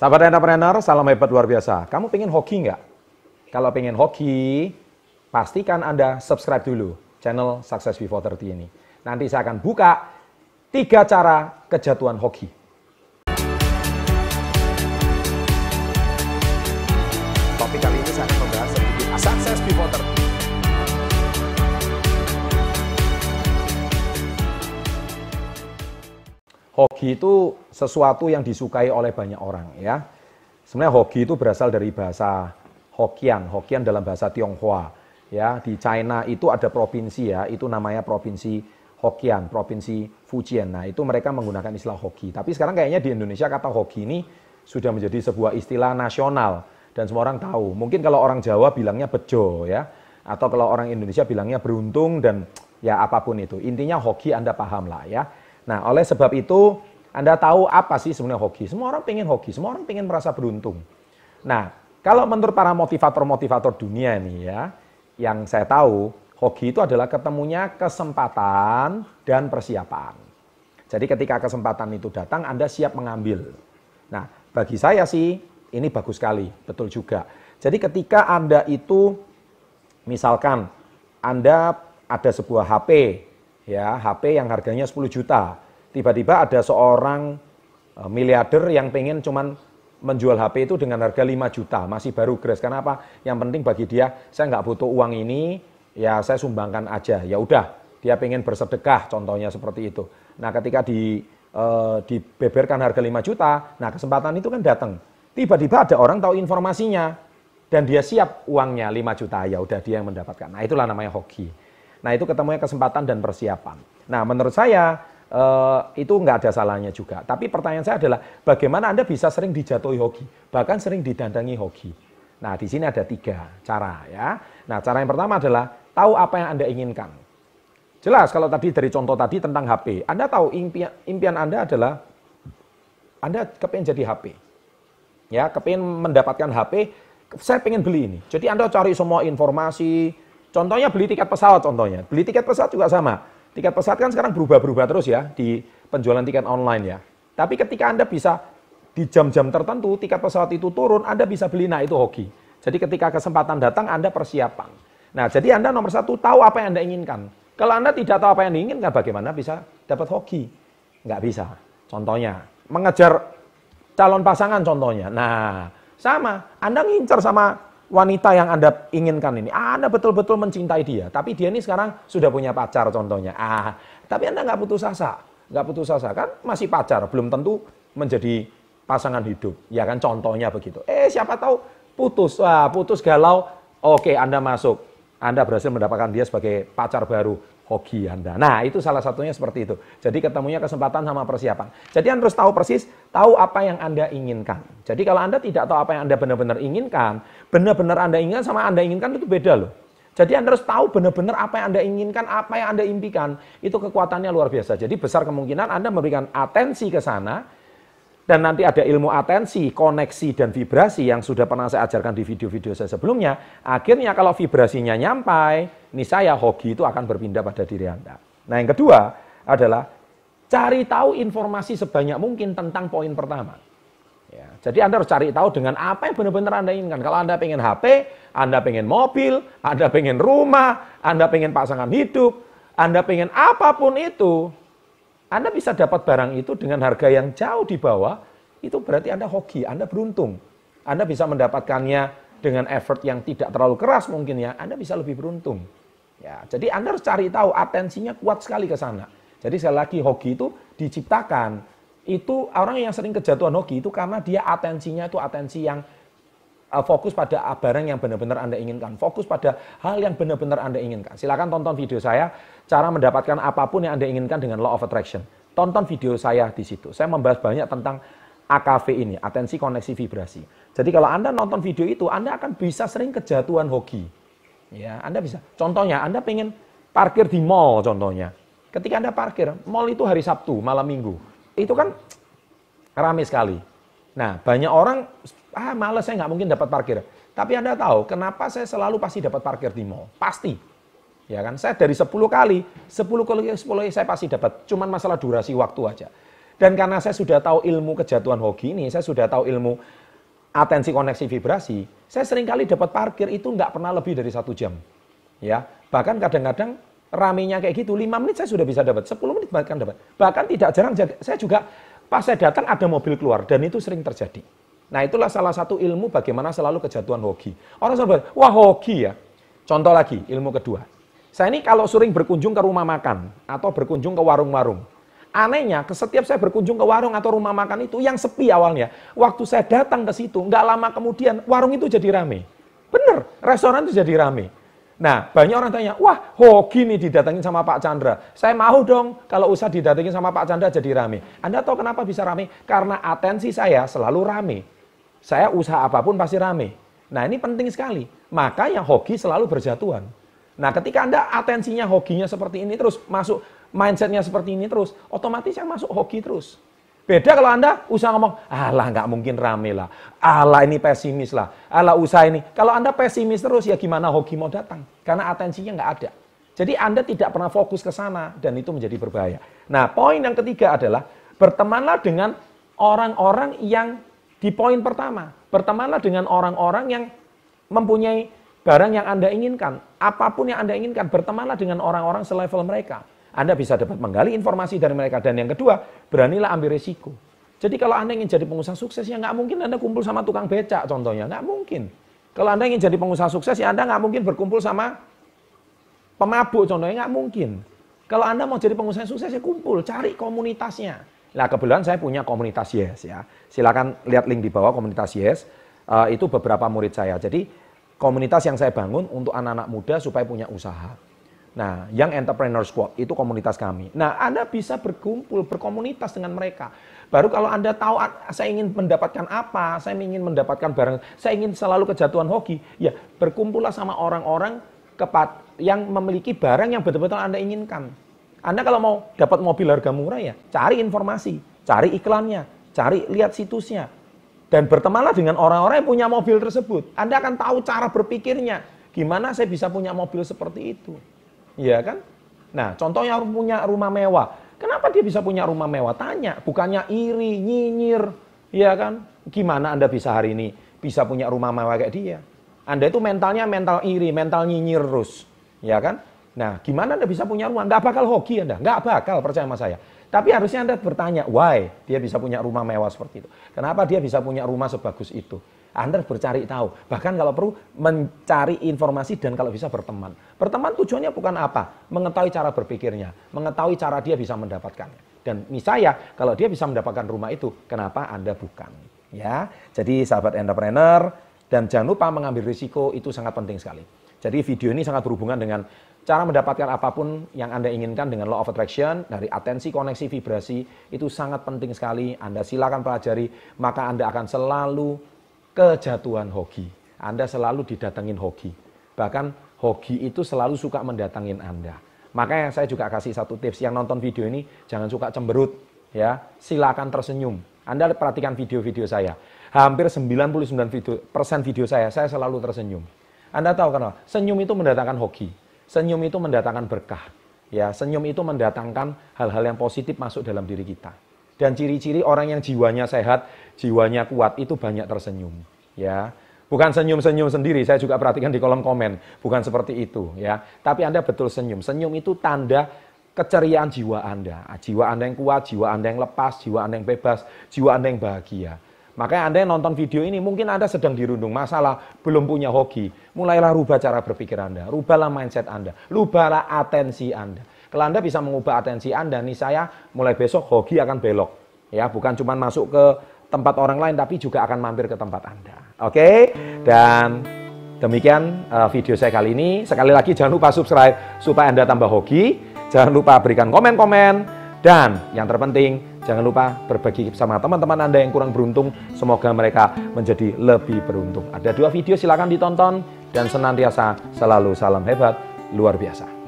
Sahabat entrepreneur, salam hebat luar biasa. Kamu pengen hoki nggak? Kalau pengen hoki, pastikan Anda subscribe dulu channel Success Before 30 ini. Nanti saya akan buka tiga cara kejatuhan hoki. Topik kali ini saya akan membahas sedikit Success Before 30. Hoki itu sesuatu yang disukai oleh banyak orang ya. Sebenarnya hoki itu berasal dari bahasa Hokian, Hokian dalam bahasa Tionghoa. Ya, di China itu ada provinsi ya, itu namanya provinsi Hokian, provinsi Fujian. Nah, itu mereka menggunakan istilah hoki. Tapi sekarang kayaknya di Indonesia kata hoki ini sudah menjadi sebuah istilah nasional dan semua orang tahu. Mungkin kalau orang Jawa bilangnya bejo ya, atau kalau orang Indonesia bilangnya beruntung dan ya apa pun itu. Intinya hoki Anda paham lah ya. Nah, oleh sebab itu, Anda tahu apa sih sebenarnya hoki? Semua orang pengen hoki, semua orang pengen merasa beruntung. Nah, kalau menurut para motivator-motivator dunia ini ya, yang saya tahu, hoki itu adalah ketemunya kesempatan dan persiapan. Jadi ketika kesempatan itu datang, Anda siap mengambil. Nah, bagi saya sih, ini bagus sekali, betul juga. Jadi ketika Anda itu, misalkan Anda ada sebuah HP, ya HP yang harganya 10 juta. Tiba-tiba ada seorang e, miliarder yang pengen cuman menjual HP itu dengan harga 5 juta, masih baru gratis. Karena apa? Yang penting bagi dia, saya nggak butuh uang ini, ya saya sumbangkan aja. Ya udah, dia pengen bersedekah, contohnya seperti itu. Nah, ketika di e, dibeberkan harga 5 juta, nah kesempatan itu kan datang. Tiba-tiba ada orang tahu informasinya dan dia siap uangnya 5 juta, ya udah dia yang mendapatkan. Nah, itulah namanya hoki. Nah itu ketemunya kesempatan dan persiapan. Nah menurut saya eh, itu nggak ada salahnya juga. Tapi pertanyaan saya adalah bagaimana Anda bisa sering dijatuhi hoki, bahkan sering didandangi hoki. Nah di sini ada tiga cara ya. Nah cara yang pertama adalah tahu apa yang Anda inginkan. Jelas kalau tadi dari contoh tadi tentang HP, Anda tahu impian, impian Anda adalah Anda kepengen jadi HP. Ya, kepengen mendapatkan HP, saya pengen beli ini. Jadi Anda cari semua informasi, Contohnya beli tiket pesawat contohnya. Beli tiket pesawat juga sama. Tiket pesawat kan sekarang berubah-berubah terus ya di penjualan tiket online ya. Tapi ketika Anda bisa di jam-jam tertentu tiket pesawat itu turun, Anda bisa beli. Nah itu hoki. Jadi ketika kesempatan datang, Anda persiapan. Nah jadi Anda nomor satu tahu apa yang Anda inginkan. Kalau Anda tidak tahu apa yang diinginkan, bagaimana bisa dapat hoki? Nggak bisa. Contohnya, mengejar calon pasangan contohnya. Nah, sama. Anda ngincer sama wanita yang Anda inginkan ini, Anda betul-betul mencintai dia, tapi dia ini sekarang sudah punya pacar contohnya. Ah, tapi Anda nggak putus asa, nggak putus asa. Kan masih pacar, belum tentu menjadi pasangan hidup, ya kan? Contohnya begitu. Eh siapa tahu putus, wah putus galau, oke Anda masuk, Anda berhasil mendapatkan dia sebagai pacar baru hoki Anda. Nah, itu salah satunya seperti itu. Jadi ketemunya kesempatan sama persiapan. Jadi Anda harus tahu persis, tahu apa yang Anda inginkan. Jadi kalau Anda tidak tahu apa yang Anda benar-benar inginkan, benar-benar Anda inginkan sama Anda inginkan itu beda loh. Jadi Anda harus tahu benar-benar apa yang Anda inginkan, apa yang Anda impikan. Itu kekuatannya luar biasa. Jadi besar kemungkinan Anda memberikan atensi ke sana, dan nanti ada ilmu atensi, koneksi, dan vibrasi yang sudah pernah saya ajarkan di video-video saya sebelumnya. Akhirnya kalau vibrasinya nyampai, ini saya hoki itu akan berpindah pada diri Anda. Nah yang kedua adalah cari tahu informasi sebanyak mungkin tentang poin pertama. Ya, jadi Anda harus cari tahu dengan apa yang benar-benar Anda inginkan. Kalau Anda pengen HP, Anda pengen mobil, Anda pengen rumah, Anda pengen pasangan hidup, Anda pengen apa pun itu, anda bisa dapat barang itu dengan harga yang jauh di bawah, itu berarti Anda hoki, Anda beruntung. Anda bisa mendapatkannya dengan effort yang tidak terlalu keras mungkin ya, Anda bisa lebih beruntung. Ya, jadi Anda harus cari tahu atensinya kuat sekali ke sana. Jadi sekali lagi hoki itu diciptakan. Itu orang yang sering kejatuhan hoki itu karena dia atensinya itu atensi yang fokus pada barang yang benar-benar Anda inginkan, fokus pada hal yang benar-benar Anda inginkan. Silakan tonton video saya cara mendapatkan apa pun yang Anda inginkan dengan law of attraction. Tonton video saya di situ. Saya membahas banyak tentang AKV ini, atensi koneksi vibrasi. Jadi kalau Anda nonton video itu, Anda akan bisa sering kejatuhan hoki. Ya, Anda bisa. Contohnya, Anda pengen parkir di mall contohnya. Ketika Anda parkir, mall itu hari Sabtu, malam Minggu. Itu kan ramai sekali. Nah, banyak orang ah males saya nggak mungkin dapat parkir. Tapi Anda tahu kenapa saya selalu pasti dapat parkir di mall? Pasti. Ya kan? Saya dari 10 kali, 10 kali 10 kali saya pasti dapat. Cuman masalah durasi waktu aja. Dan karena saya sudah tahu ilmu kejatuhan hoki ini, saya sudah tahu ilmu atensi koneksi vibrasi, saya sering kali dapat parkir itu nggak pernah lebih dari satu jam. Ya, bahkan kadang-kadang ramenya kayak gitu, lima menit saya sudah bisa dapat, 10 menit bahkan dapat. Bahkan tidak jarang, saya juga pas saya datang ada mobil keluar, dan itu sering terjadi. Nah itulah salah satu ilmu bagaimana selalu kejatuhan hoki. Orang selalu wah hoki ya. Contoh lagi, ilmu kedua. Saya ini kalau sering berkunjung ke rumah makan, atau berkunjung ke warung-warung, Anehnya, setiap saya berkunjung ke warung atau rumah makan itu yang sepi awalnya. Waktu saya datang ke situ, nggak lama kemudian warung itu jadi rame. Bener, restoran itu jadi rame. Nah, banyak orang tanya, wah hoki nih didatengin sama Pak Chandra. Saya mau dong kalau usah didatengin sama Pak Chandra jadi rame. Anda tahu kenapa bisa rame? Karena atensi saya selalu rame. Saya usaha apa pun pasti rame. Nah ini penting sekali. Maka yang hoki selalu berjatuhan. Nah ketika Anda atensinya hokinya seperti ini terus masuk mindsetnya seperti ini terus, otomatis yang masuk hoki terus. Beda kalau Anda usaha ngomong, alah nggak mungkin rame lah, alah ini pesimis lah, alah usaha ini. Kalau Anda pesimis terus, ya gimana hoki mau datang? Karena atensinya nggak ada. Jadi Anda tidak pernah fokus ke sana, dan itu menjadi berbahaya. Nah, poin yang ketiga adalah, bertemanlah dengan orang-orang yang di poin pertama. Bertemanlah dengan orang-orang yang mempunyai barang yang Anda inginkan. Apa pun yang Anda inginkan, bertemanlah dengan orang-orang selevel mereka. Anda bisa dapat menggali informasi dari mereka. Dan yang kedua, beranilah ambil resiko. Jadi kalau Anda ingin jadi pengusaha sukses, ya nggak mungkin Anda kumpul sama tukang becak contohnya. Nggak mungkin. Kalau Anda ingin jadi pengusaha sukses, ya Anda nggak mungkin berkumpul sama pemabuk contohnya. Nggak mungkin. Kalau Anda mau jadi pengusaha sukses, ya kumpul. Cari komunitasnya. Nah kebetulan saya punya komunitas Yes ya. Silakan lihat link di bawah komunitas Yes. Uh, itu beberapa murid saya. Jadi komunitas yang saya bangun untuk anak-anak muda supaya punya usaha. Nah, Young Entrepreneur Squad itu komunitas kami. Nah, Anda bisa berkumpul, berkomunitas dengan mereka. Baru kalau Anda tahu saya ingin mendapatkan apa, saya ingin mendapatkan barang, saya ingin selalu kejatuhan hoki, ya berkumpullah sama orang-orang yang memiliki barang yang betul-betul Anda inginkan. Anda kalau mau dapat mobil harga murah ya, cari informasi, cari iklannya, cari lihat situsnya. Dan bertemanlah dengan orang-orang yang punya mobil tersebut. Anda akan tahu cara berpikirnya. Gimana saya bisa punya mobil seperti itu? Iya kan? Nah, contohnya punya rumah mewah. Kenapa dia bisa punya rumah mewah? Tanya, bukannya iri, nyinyir. Iya kan? Gimana Anda bisa hari ini bisa punya rumah mewah kayak dia? Anda itu mentalnya mental iri, mental nyinyir terus. Ya kan? Nah, gimana Anda bisa punya rumah? Nggak bakal hoki Anda. Nggak bakal, percaya sama saya. Tapi harusnya Anda bertanya, why dia bisa punya rumah mewah seperti itu? Kenapa dia bisa punya rumah sebagus itu? Anda bercari tahu. Bahkan kalau perlu mencari informasi dan kalau bisa berteman. Berteman tujuannya bukan apa? Mengetahui cara berpikirnya. Mengetahui cara dia bisa mendapatkannya. Dan misalnya kalau dia bisa mendapatkan rumah itu, kenapa Anda bukan? Ya, Jadi sahabat entrepreneur, dan jangan lupa mengambil risiko itu sangat penting sekali. Jadi video ini sangat berhubungan dengan cara mendapatkan apa pun yang Anda inginkan dengan law of attraction, dari atensi, koneksi, vibrasi, itu sangat penting sekali. Anda silakan pelajari, maka Anda akan selalu kejatuhan hoki. Anda selalu didatengin hoki. Bahkan hoki itu selalu suka mendatangin Anda. Makanya saya juga kasih satu tips yang nonton video ini jangan suka cemberut ya. Silakan tersenyum. Anda perhatikan video-video saya. Hampir 99% video, persen video saya saya selalu tersenyum. Anda tahu kenapa? Senyum itu mendatangkan hoki. Senyum itu mendatangkan berkah. Ya, senyum itu mendatangkan hal-hal yang positif masuk dalam diri kita. Dan ciri-ciri orang yang jiwanya sehat, jiwanya kuat itu banyak tersenyum, ya. Bukan senyum-senyum sendiri, saya juga perhatikan di kolom komen, bukan seperti itu, ya. Tapi Anda betul senyum. Senyum itu tanda keceriaan jiwa Anda. Ah, jiwa Anda yang kuat, jiwa Anda yang lepas, jiwa Anda yang bebas, jiwa Anda yang bahagia. Makanya Anda yang nonton video ini, mungkin Anda sedang dirundung masalah, belum punya hoki. Mulailah rubah cara berpikir Anda, rubahlah mindset Anda, rubahlah atensi Anda. Kalau Anda bisa mengubah atensi Anda, nih saya mulai besok hoki akan belok. Ya, bukan cuma masuk ke tempat orang lain, tapi juga akan mampir ke tempat Anda. Oke? Dan demikian uh, video saya kali ini. Sekali lagi jangan lupa subscribe supaya Anda tambah hoki. Jangan lupa berikan komen-komen. Dan yang terpenting, jangan lupa berbagi sama teman-teman Anda yang kurang beruntung. Semoga mereka menjadi lebih beruntung. Ada dua video, silahkan ditonton. Dan senantiasa selalu salam hebat, luar biasa.